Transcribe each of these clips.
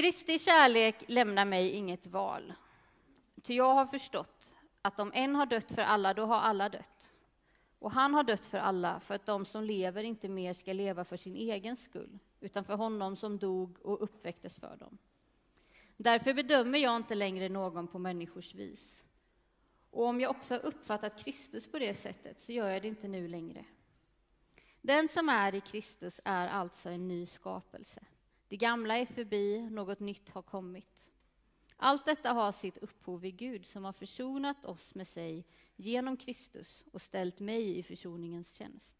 Kristi kärlek lämnar mig inget val. Ty jag har förstått att om en har dött för alla, då har alla dött. Och han har dött för alla, för att de som lever inte mer ska leva för sin egen skull, utan för honom som dog och uppväcktes för dem. Därför bedömer jag inte längre någon på människors vis. Och om jag också har uppfattat Kristus på det sättet, så gör jag det inte nu längre. Den som är i Kristus är alltså en ny skapelse. Det gamla är förbi, något nytt har kommit. Allt detta har sitt upphov i Gud som har försonat oss med sig genom Kristus och ställt mig i försoningens tjänst.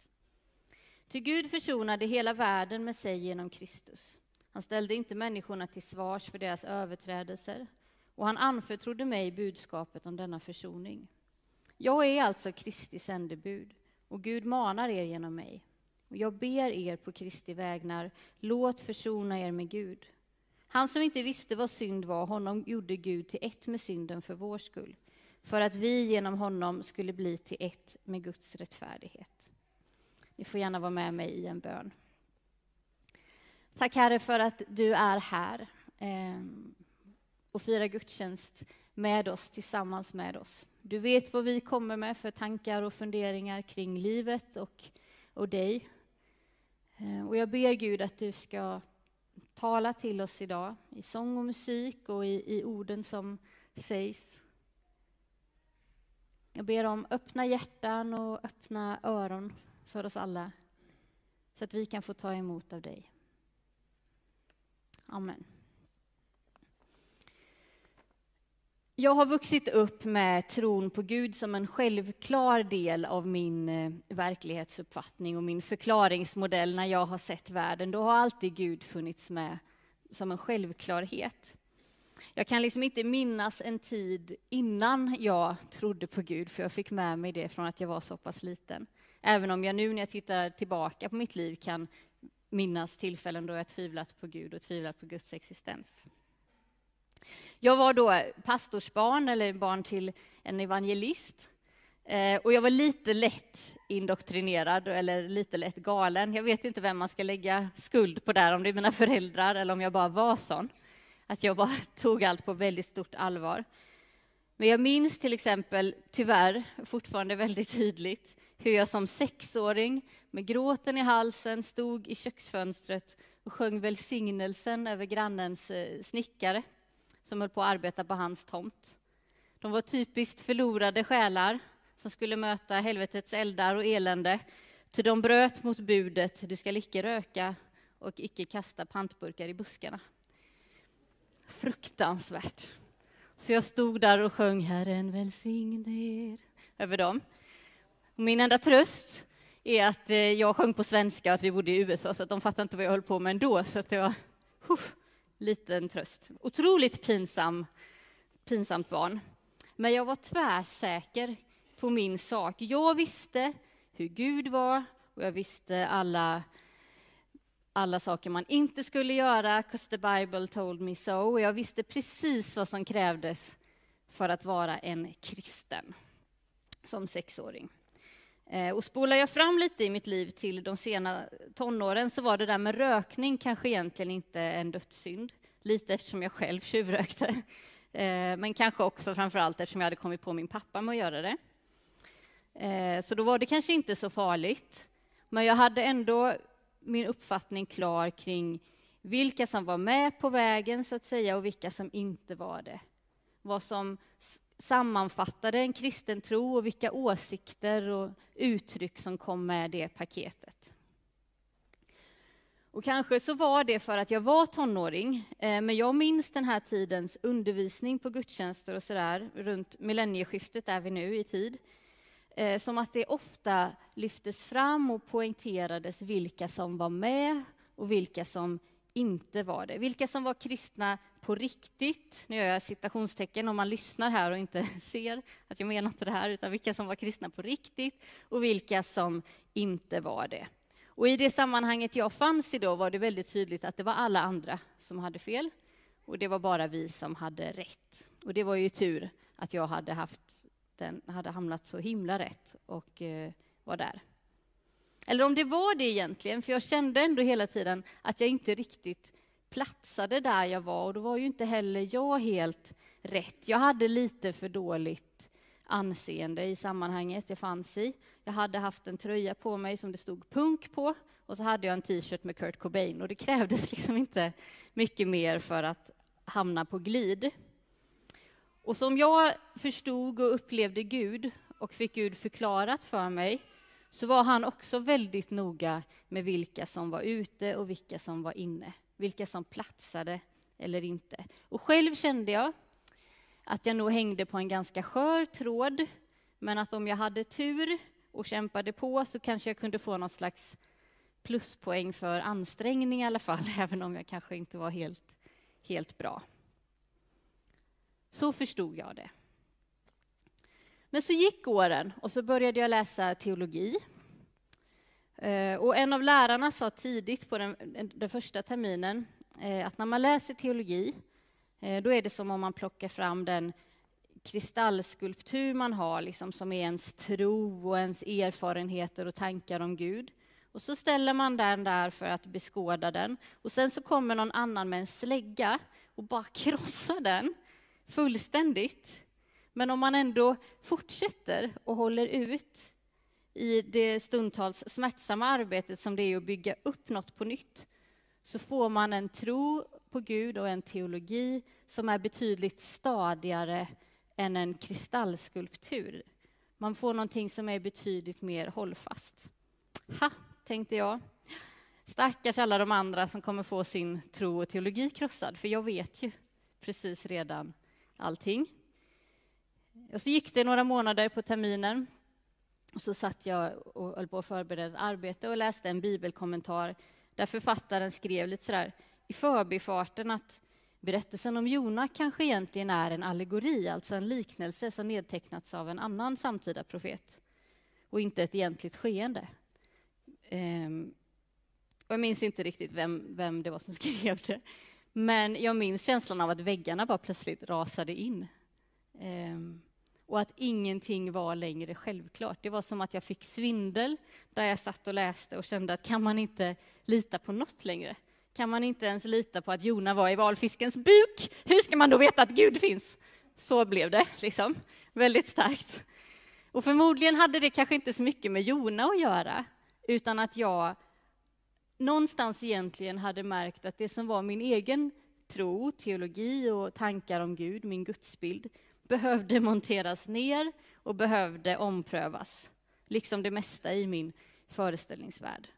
Ty Gud försonade hela världen med sig genom Kristus. Han ställde inte människorna till svars för deras överträdelser och han anförtrodde mig budskapet om denna försoning. Jag är alltså Kristi sändebud och Gud manar er genom mig. Och jag ber er på Kristi vägnar, låt försona er med Gud. Han som inte visste vad synd var, honom gjorde Gud till ett med synden för vår skull, för att vi genom honom skulle bli till ett med Guds rättfärdighet. Ni får gärna vara med mig i en bön. Tack Herre för att du är här eh, och firar gudstjänst med oss, tillsammans med oss. Du vet vad vi kommer med för tankar och funderingar kring livet och, och dig. Eh, och jag ber Gud att du ska tala till oss idag i sång och musik och i, i orden som sägs. Jag ber om öppna hjärtan och öppna öron för oss alla så att vi kan få ta emot av dig. Amen. Jag har vuxit upp med tron på Gud som en självklar del av min eh, verklighetsuppfattning och min förklaringsmodell när jag har sett världen. Då har alltid Gud funnits med som en självklarhet. Jag kan liksom inte minnas en tid innan jag trodde på Gud, för jag fick med mig det från att jag var så pass liten. Även om jag nu när jag tittar tillbaka på mitt liv kan minnas tillfällen då jag tvivlat på Gud och tvivlat på Guds existens. Jag var då pastorsbarn, eller barn till en evangelist. Eh, och jag var lite lätt indoktrinerad, eller lite lätt galen. Jag vet inte vem man ska lägga skuld på där, om det är mina föräldrar eller om jag bara var sån. Att jag bara tog allt på väldigt stort allvar. Men jag minns till exempel, tyvärr, fortfarande väldigt tydligt, hur jag som sexåring med gråten i halsen stod i köksfönstret och sjöng välsignelsen över grannens eh, snickare som höll på att arbeta på hans tomt. De var typiskt förlorade själar som skulle möta helvetets eldar och elände. Ty de bröt mot budet, du skall icke röka och icke kasta pantburkar i buskarna. Fruktansvärt. Så jag stod där och sjöng Herren välsigne er över dem. Och min enda tröst är att eh, jag sjöng på svenska och att vi bodde i USA, så att de fattade inte vad jag höll på med ändå. Så att det var liten tröst. Otroligt pinsam, pinsamt barn. Men jag var tvärsäker på min sak. Jag visste hur Gud var och jag visste alla, alla saker man inte skulle göra, 'cause the Bible told me so. Och jag visste precis vad som krävdes för att vara en kristen som sexåring. Eh, och spolar jag fram lite i mitt liv till de sena tonåren så var det där med rökning kanske egentligen inte en dödssynd. Lite eftersom jag själv tjuvrökte. Eh, men kanske också framför allt eftersom jag hade kommit på min pappa med att göra det. Eh, så då var det kanske inte så farligt. Men jag hade ändå min uppfattning klar kring vilka som var med på vägen så att säga och vilka som inte var det. Vad som sammanfattade en kristen tro och vilka åsikter och uttryck som kom med det paketet. Och kanske så var det för att jag var tonåring, eh, men jag minns den här tidens undervisning på gudstjänster och sådär, runt millennieskiftet är vi nu i tid, eh, som att det ofta lyftes fram och poängterades vilka som var med och vilka som inte var det. Vilka som var kristna på riktigt, nu gör jag citationstecken om man lyssnar här och inte ser att jag menar inte det här, utan vilka som var kristna på riktigt och vilka som inte var det. Och i det sammanhanget jag fanns i då var det väldigt tydligt att det var alla andra som hade fel och det var bara vi som hade rätt. Och det var ju tur att jag hade, haft den, hade hamnat så himla rätt och eh, var där. Eller om det var det egentligen, för jag kände ändå hela tiden att jag inte riktigt platsade där jag var och då var ju inte heller jag helt rätt. Jag hade lite för dåligt anseende i sammanhanget jag fanns i. Jag hade haft en tröja på mig som det stod punk på och så hade jag en t-shirt med Kurt Cobain och det krävdes liksom inte mycket mer för att hamna på glid. Och som jag förstod och upplevde Gud och fick Gud förklarat för mig så var han också väldigt noga med vilka som var ute och vilka som var inne, vilka som platsade eller inte. Och själv kände jag att jag nog hängde på en ganska skör tråd, men att om jag hade tur och kämpade på så kanske jag kunde få någon slags pluspoäng för ansträngning i alla fall, även om jag kanske inte var helt, helt bra. Så förstod jag det. Men så gick åren och så började jag läsa teologi. Eh, och en av lärarna sa tidigt på den, den första terminen eh, att när man läser teologi, eh, då är det som om man plockar fram den kristallskulptur man har, liksom som är ens tro och ens erfarenheter och tankar om Gud. Och så ställer man den där för att beskåda den. Och sen så kommer någon annan med en slägga och bara krossar den fullständigt. Men om man ändå fortsätter och håller ut i det stundtals smärtsamma arbetet som det är att bygga upp något på nytt, så får man en tro på Gud och en teologi som är betydligt stadigare än en kristallskulptur. Man får någonting som är betydligt mer hållfast. Ha, tänkte jag. Stackars alla de andra som kommer få sin tro och teologi krossad, för jag vet ju precis redan allting. Och så gick det några månader på terminen. Och så satt jag och höll på att förbereda ett arbete och läste en bibelkommentar där författaren skrev lite sådär i förbifarten att berättelsen om Jona kanske egentligen är en allegori, alltså en liknelse som nedtecknats av en annan samtida profet och inte ett egentligt skeende. Um, och jag minns inte riktigt vem, vem det var som skrev det, men jag minns känslan av att väggarna bara plötsligt rasade in. Um, och att ingenting var längre självklart. Det var som att jag fick svindel där jag satt och läste och kände att kan man inte lita på något längre? Kan man inte ens lita på att Jona var i valfiskens buk? Hur ska man då veta att Gud finns? Så blev det, liksom. Väldigt starkt. Och förmodligen hade det kanske inte så mycket med Jona att göra, utan att jag någonstans egentligen hade märkt att det som var min egen tro, teologi och tankar om Gud, min gudsbild, behövde monteras ner och behövde omprövas, liksom det mesta i min föreställningsvärld.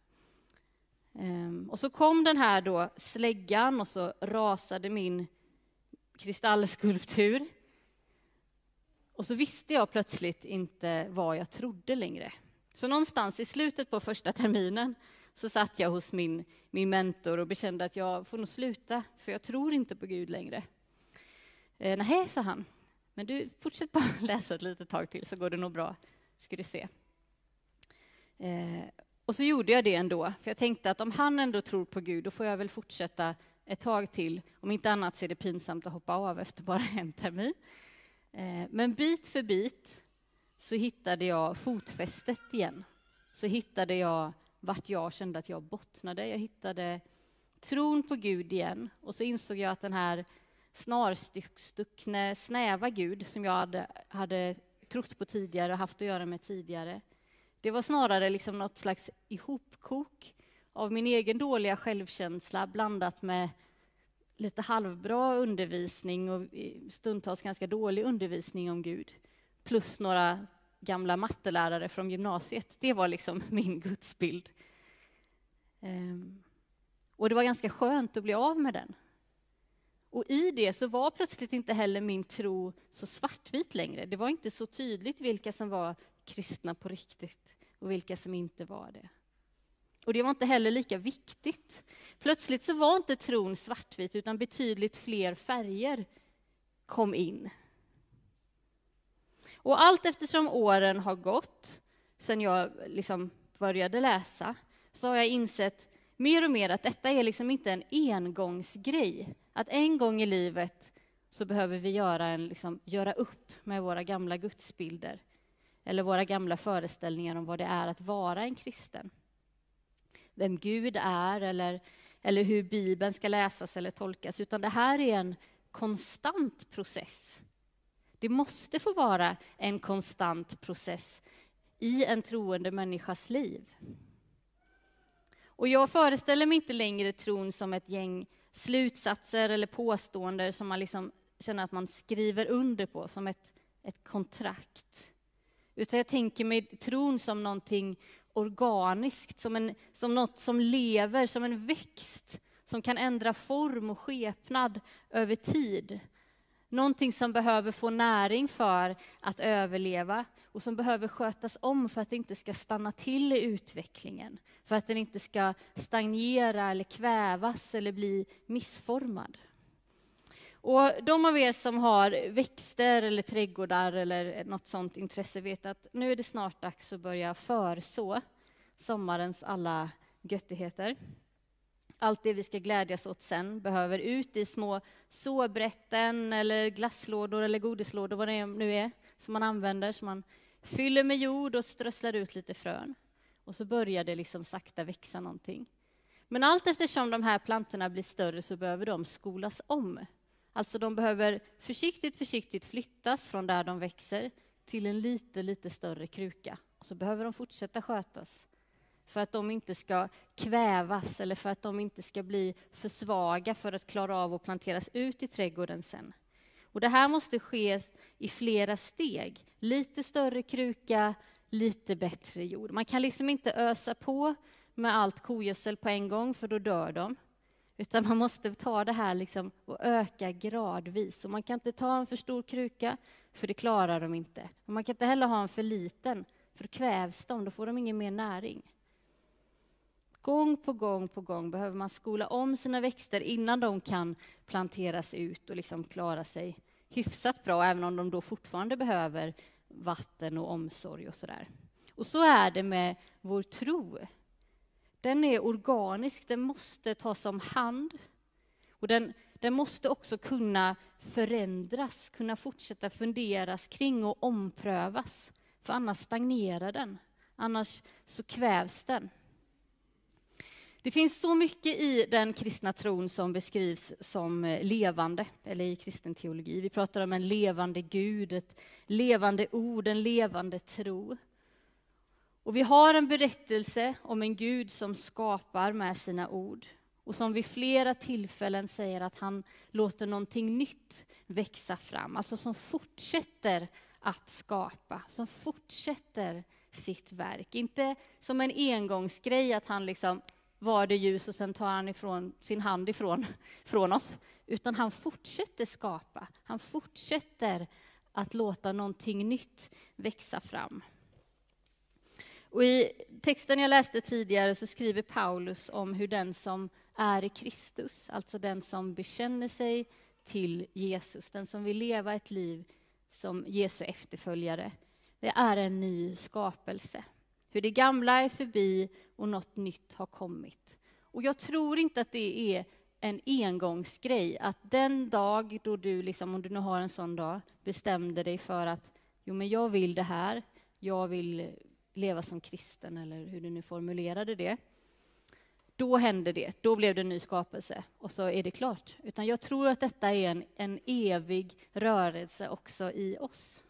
Ehm, och så kom den här då släggan och så rasade min kristallskulptur. Och så visste jag plötsligt inte vad jag trodde längre. Så någonstans i slutet på första terminen så satt jag hos min, min mentor och bekände att jag får nog sluta, för jag tror inte på Gud längre. Eh, Nej, sa han. Men du, fortsätt bara läsa ett litet tag till så går det nog bra, ska du se. Eh, och så gjorde jag det ändå, för jag tänkte att om han ändå tror på Gud, då får jag väl fortsätta ett tag till. Om inte annat så är det pinsamt att hoppa av efter bara en termin. Eh, men bit för bit så hittade jag fotfästet igen. Så hittade jag vart jag kände att jag bottnade. Jag hittade tron på Gud igen. Och så insåg jag att den här snarstuckne, snäva Gud som jag hade, hade trott på tidigare och haft att göra med tidigare. Det var snarare liksom något slags ihopkok av min egen dåliga självkänsla blandat med lite halvbra undervisning och stundtals ganska dålig undervisning om Gud. Plus några gamla mattelärare från gymnasiet. Det var liksom min gudsbild. Ehm, och det var ganska skönt att bli av med den. Och i det så var plötsligt inte heller min tro så svartvit längre. Det var inte så tydligt vilka som var kristna på riktigt och vilka som inte var det. Och det var inte heller lika viktigt. Plötsligt så var inte tron svartvit, utan betydligt fler färger kom in. Och allt eftersom åren har gått, sen jag liksom började läsa, så har jag insett mer och mer att detta är liksom inte en engångsgrej. Att en gång i livet så behöver vi göra, en, liksom, göra upp med våra gamla gudsbilder eller våra gamla föreställningar om vad det är att vara en kristen. Vem Gud är eller eller hur Bibeln ska läsas eller tolkas, utan det här är en konstant process. Det måste få vara en konstant process i en troende människas liv. Och jag föreställer mig inte längre tron som ett gäng slutsatser eller påståenden som man liksom känner att man skriver under på, som ett, ett kontrakt. Utan jag tänker mig tron som någonting organiskt, som, en, som något som lever, som en växt som kan ändra form och skepnad över tid. Någonting som behöver få näring för att överleva och som behöver skötas om för att det inte ska stanna till i utvecklingen. För att den inte ska stagnera eller kvävas eller bli missformad. Och de av er som har växter eller trädgårdar eller något sånt intresse vet att nu är det snart dags att börja förså sommarens alla göttigheter. Allt det vi ska glädjas åt sen behöver ut i små såbrätten eller glasslådor eller godislådor, vad det nu är, som man använder, som man fyller med jord och strösslar ut lite frön. Och så börjar det liksom sakta växa någonting. Men allt eftersom de här plantorna blir större så behöver de skolas om. Alltså de behöver försiktigt, försiktigt flyttas från där de växer till en lite, lite större kruka. Och så behöver de fortsätta skötas för att de inte ska kvävas eller för att de inte ska bli för svaga för att klara av att planteras ut i trädgården sen. Och det här måste ske i flera steg. Lite större kruka, lite bättre jord. Man kan liksom inte ösa på med allt kogödsel på en gång, för då dör de. Utan man måste ta det här liksom och öka gradvis. Och man kan inte ta en för stor kruka, för det klarar de inte. Och man kan inte heller ha en för liten, för då kvävs de, då får de ingen mer näring. Gång på gång på gång behöver man skola om sina växter innan de kan planteras ut och liksom klara sig hyfsat bra, även om de då fortfarande behöver vatten och omsorg och sådär. Och så är det med vår tro. Den är organisk, den måste tas om hand. Och den, den måste också kunna förändras, kunna fortsätta funderas kring och omprövas. För annars stagnerar den, annars så kvävs den. Det finns så mycket i den kristna tron som beskrivs som eh, levande, eller i kristen teologi. Vi pratar om en levande Gud, ett levande ord, en levande tro. Och vi har en berättelse om en Gud som skapar med sina ord och som vid flera tillfällen säger att han låter någonting nytt växa fram, alltså som fortsätter att skapa, som fortsätter sitt verk. Inte som en engångsgrej att han liksom var det ljus och sen tar han ifrån sin hand ifrån från oss. Utan han fortsätter skapa. Han fortsätter att låta någonting nytt växa fram. Och I texten jag läste tidigare så skriver Paulus om hur den som är i Kristus, alltså den som bekänner sig till Jesus, den som vill leva ett liv som Jesu efterföljare, det är en ny skapelse. Hur det gamla är förbi och något nytt har kommit. Och jag tror inte att det är en engångsgrej, att den dag då du, liksom, om du nu har en sån dag, bestämde dig för att jo, men jag vill det här, jag vill leva som kristen, eller hur du nu formulerade det. Då hände det, då blev det en ny skapelse och så är det klart. Utan jag tror att detta är en, en evig rörelse också i oss.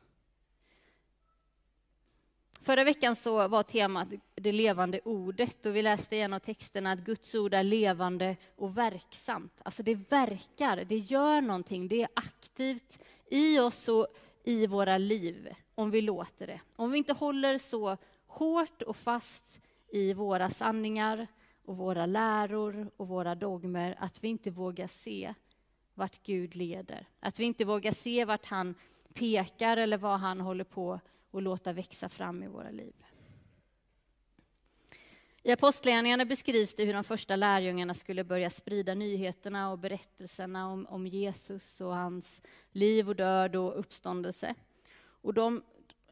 Förra veckan så var temat det levande ordet och vi läste i en av texterna att Guds ord är levande och verksamt. Alltså det verkar, det gör någonting, det är aktivt i oss och i våra liv om vi låter det. Om vi inte håller så hårt och fast i våra sanningar och våra läror och våra dogmer att vi inte vågar se vart Gud leder. Att vi inte vågar se vart han pekar eller vad han håller på och låta växa fram i våra liv. I Apostlagärningarna beskrivs det hur de första lärjungarna skulle börja sprida nyheterna och berättelserna om, om Jesus och hans liv och död och uppståndelse. Och de,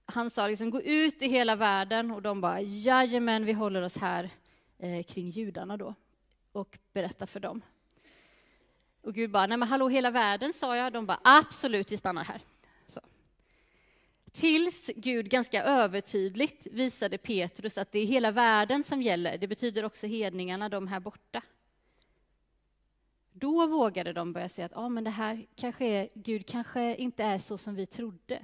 han sa liksom, gå ut i hela världen och de bara, jajamän, vi håller oss här eh, kring judarna då och berättar för dem. Och Gud bara, nej men hallå hela världen sa jag. De bara, absolut, vi stannar här. Tills Gud ganska övertydligt visade Petrus att det är hela världen som gäller. Det betyder också hedningarna, de här borta. då vågade de börja säga att ah, men det här kanske är, Gud kanske inte är så som vi trodde.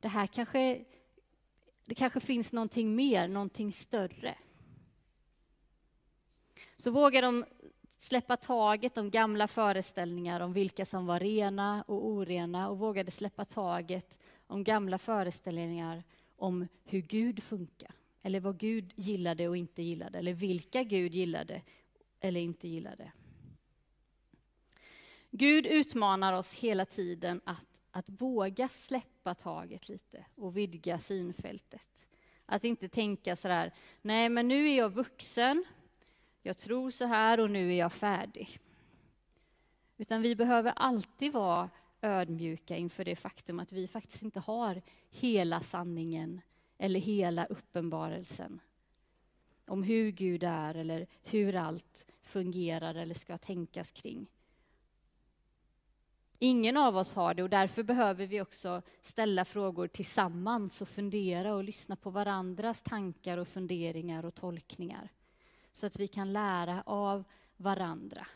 Det här kanske, det kanske finns någonting mer, någonting större. Så vågade de släppa taget om gamla föreställningar om vilka som var rena och orena och vågade släppa taget om gamla föreställningar om hur Gud funkar, eller vad Gud gillade och inte gillade, eller vilka Gud gillade eller inte gillade. Gud utmanar oss hela tiden att, att våga släppa taget lite och vidga synfältet. Att inte tänka så där, nej men nu är jag vuxen, jag tror så här och nu är jag färdig. Utan vi behöver alltid vara ödmjuka inför det faktum att vi faktiskt inte har hela sanningen eller hela uppenbarelsen om hur Gud är eller hur allt fungerar eller ska tänkas kring. Ingen av oss har det och därför behöver vi också ställa frågor tillsammans och fundera och lyssna på varandras tankar och funderingar och tolkningar så att vi kan lära av varandra.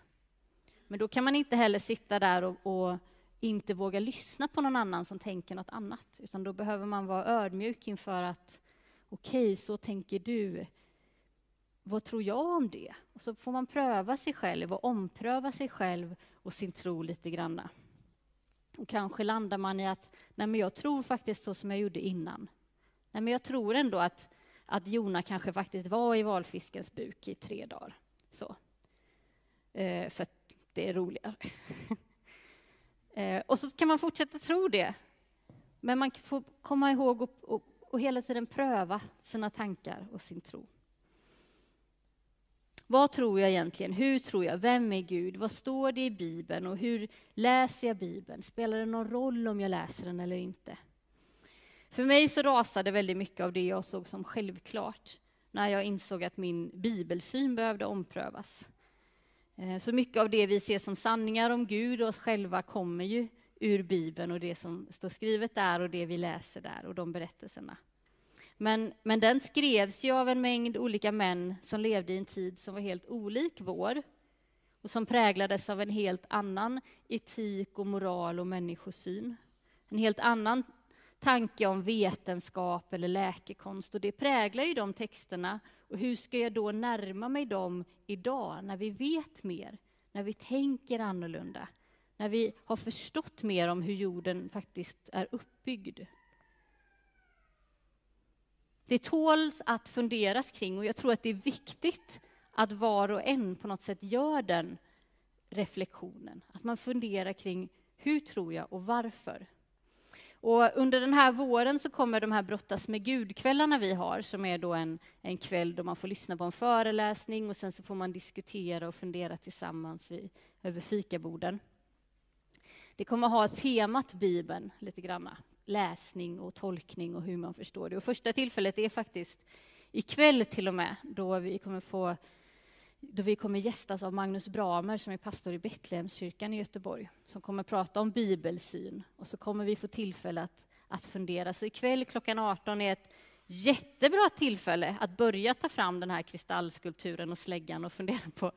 Men då kan man inte heller sitta där och, och inte våga lyssna på någon annan som tänker något annat, utan då behöver man vara ödmjuk inför att okej, okay, så tänker du. Vad tror jag om det? Och så får man pröva sig själv och ompröva sig själv och sin tro lite granna. Och kanske landar man i att nej men jag tror faktiskt så som jag gjorde innan. Nej men jag tror ändå att, att Jona kanske faktiskt var i valfiskens buk i tre dagar. Så. Eh, för det är roligare. eh, och så kan man fortsätta tro det. Men man får komma ihåg och, och, och hela tiden pröva sina tankar och sin tro. Vad tror jag egentligen? Hur tror jag? Vem är Gud? Vad står det i Bibeln? Och hur läser jag Bibeln? Spelar det någon roll om jag läser den eller inte? För mig så rasade väldigt mycket av det jag såg som självklart när jag insåg att min bibelsyn behövde omprövas. Eh, så mycket av det vi ser som sanningar om Gud och oss själva kommer ju ur Bibeln och det som står skrivet där och det vi läser där och de berättelserna. Men, men den skrevs ju av en mängd olika män som levde i en tid som var helt olik vår och som präglades av en helt annan etik och moral och människosyn. En helt annan tanke om vetenskap eller läkekonst och det präglar ju de texterna. Och hur ska jag då närma mig dem idag när vi vet mer, när vi tänker annorlunda, när vi har förstått mer om hur jorden faktiskt är uppbyggd? Det tåls att funderas kring och jag tror att det är viktigt att var och en på något sätt gör den reflektionen. Att man funderar kring hur tror jag och varför? Och under den här våren så kommer de här Brottas med Gud-kvällarna vi har, som är då en, en kväll då man får lyssna på en föreläsning och sen så får man diskutera och fundera tillsammans vid, över fikaborden. Det kommer ha temat Bibeln lite granna läsning och tolkning och hur man förstår det. Och första tillfället är faktiskt ikväll till och med, då vi kommer få då vi kommer gästas av Magnus Bramer som är pastor i Betlehemskyrkan i Göteborg, som kommer prata om bibelsyn. Och så kommer vi få tillfälle att, att fundera. Så ikväll klockan 18 är ett jättebra tillfälle att börja ta fram den här kristallskulpturen och släggan och fundera på,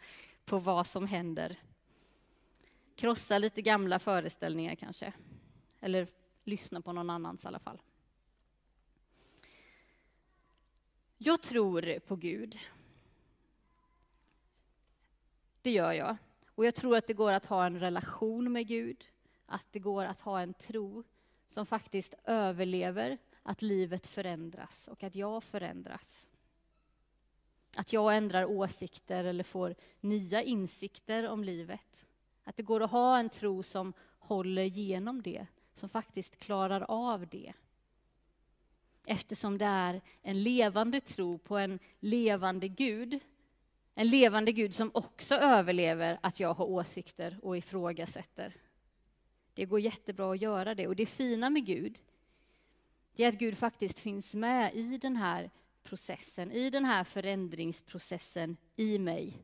på vad som händer. Krossa lite gamla föreställningar kanske. Eller lyssna på någon annans i alla fall. Jag tror på Gud. Det gör jag. Och jag tror att det går att ha en relation med Gud, att det går att ha en tro som faktiskt överlever att livet förändras och att jag förändras. Att jag ändrar åsikter eller får nya insikter om livet. Att det går att ha en tro som håller genom det som faktiskt klarar av det. Eftersom det är en levande tro på en levande Gud. En levande Gud som också överlever att jag har åsikter och ifrågasätter. Det går jättebra att göra det. Och det fina med Gud, det är att Gud faktiskt finns med i den här processen, i den här förändringsprocessen i mig.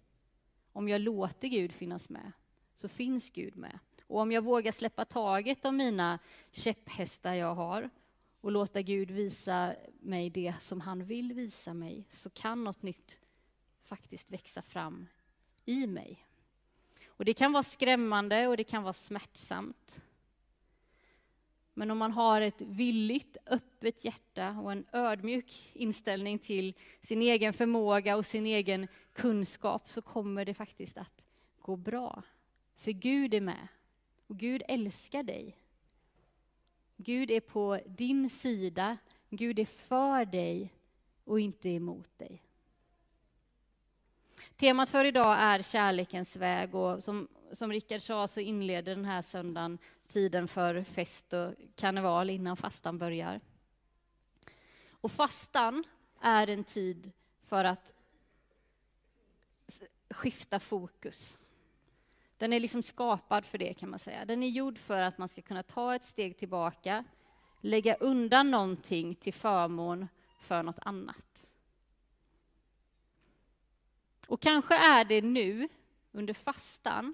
Om jag låter Gud finnas med, så finns Gud med. Och om jag vågar släppa taget om mina käpphästar jag har och låta Gud visa mig det som han vill visa mig, så kan något nytt faktiskt växa fram i mig. Och det kan vara skrämmande och det kan vara smärtsamt. Men om man har ett villigt, öppet hjärta och en ödmjuk inställning till sin egen förmåga och sin egen kunskap så kommer det faktiskt att gå bra. För Gud är med. Och Gud älskar dig. Gud är på din sida. Gud är för dig och inte emot dig. Temat för idag är kärlekens väg och som, som Rickard sa så inleder den här söndagen tiden för fest och karneval innan fastan börjar. Och fastan är en tid för att skifta fokus. Den är liksom skapad för det kan man säga. Den är gjord för att man ska kunna ta ett steg tillbaka, lägga undan någonting till förmån för något annat. Och kanske är det nu, under fastan,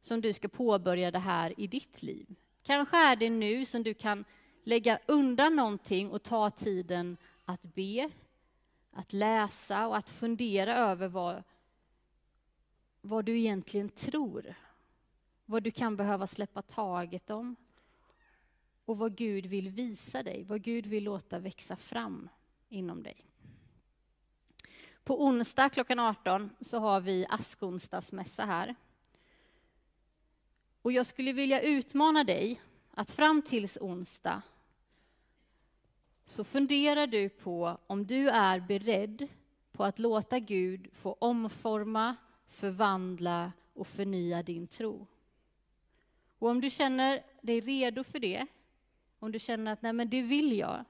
som du ska påbörja det här i ditt liv. Kanske är det nu som du kan lägga undan någonting och ta tiden att be, att läsa och att fundera över vad, vad du egentligen tror. Vad du kan behöva släppa taget om. Och vad Gud vill visa dig, vad Gud vill låta växa fram inom dig. På onsdag klockan 18 så har vi askonsdagsmässa här. Och jag skulle vilja utmana dig att fram tills onsdag så funderar du på om du är beredd på att låta Gud få omforma, förvandla och förnya din tro. Och om du känner dig redo för det, om du känner att nej men det vill jag,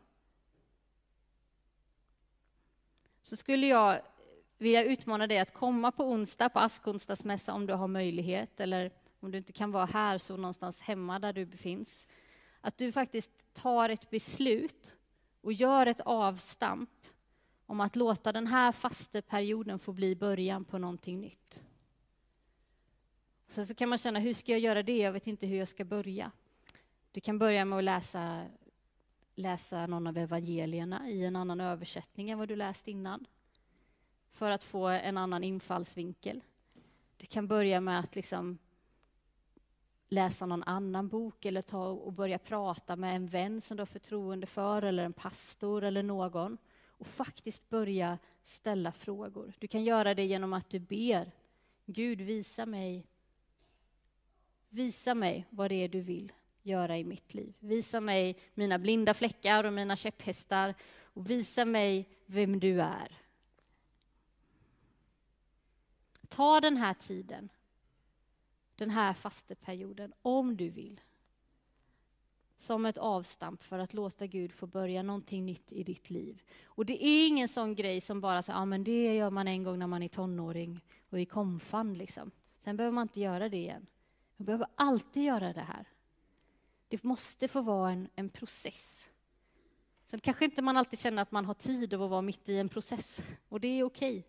så skulle jag vilja utmana dig att komma på onsdag på askonsdagsmässa om du har möjlighet, eller om du inte kan vara här så någonstans hemma där du befinns. Att du faktiskt tar ett beslut och gör ett avstamp om att låta den här fasteperioden få bli början på någonting nytt. Sen så kan man känna, hur ska jag göra det? Jag vet inte hur jag ska börja. Du kan börja med att läsa, läsa någon av evangelierna i en annan översättning än vad du läst innan. För att få en annan infallsvinkel. Du kan börja med att liksom läsa någon annan bok eller ta och börja prata med en vän som du har förtroende för eller en pastor eller någon och faktiskt börja ställa frågor. Du kan göra det genom att du ber. Gud, visa mig Visa mig vad det är du vill göra i mitt liv. Visa mig mina blinda fläckar och mina käpphästar och visa mig vem du är. Ta den här tiden den här fasteperioden, om du vill. Som ett avstamp för att låta Gud få börja någonting nytt i ditt liv. Och det är ingen sån grej som bara så, ja men det gör man en gång när man är tonåring och i konfan liksom. Sen behöver man inte göra det igen. Man behöver alltid göra det här. Det måste få vara en, en process. Sen kanske inte man alltid känner att man har tid att vara mitt i en process, och det är okej.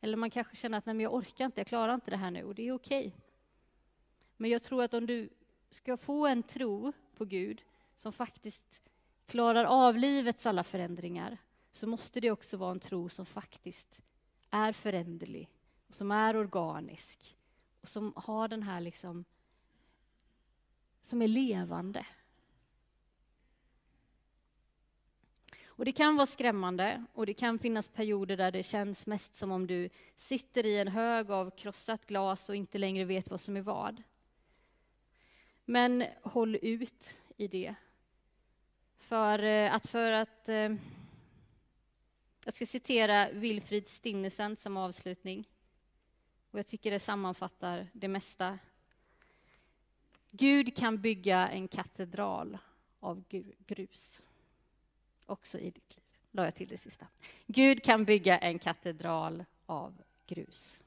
Eller man kanske känner att nej, men jag orkar inte, jag klarar inte det här nu, och det är okej. Men jag tror att om du ska få en tro på Gud som faktiskt klarar av livets alla förändringar så måste det också vara en tro som faktiskt är föränderlig, som är organisk och som har den här liksom som är levande. Och Det kan vara skrämmande och det kan finnas perioder där det känns mest som om du sitter i en hög av krossat glas och inte längre vet vad som är vad. Men håll ut i det. För eh, att, för att eh, jag ska citera Wilfrid Stinnesen som avslutning. Och jag tycker det sammanfattar det mesta. Gud kan bygga en katedral av grus. Också i ditt liv. La jag till det sista. Gud kan bygga en katedral av grus.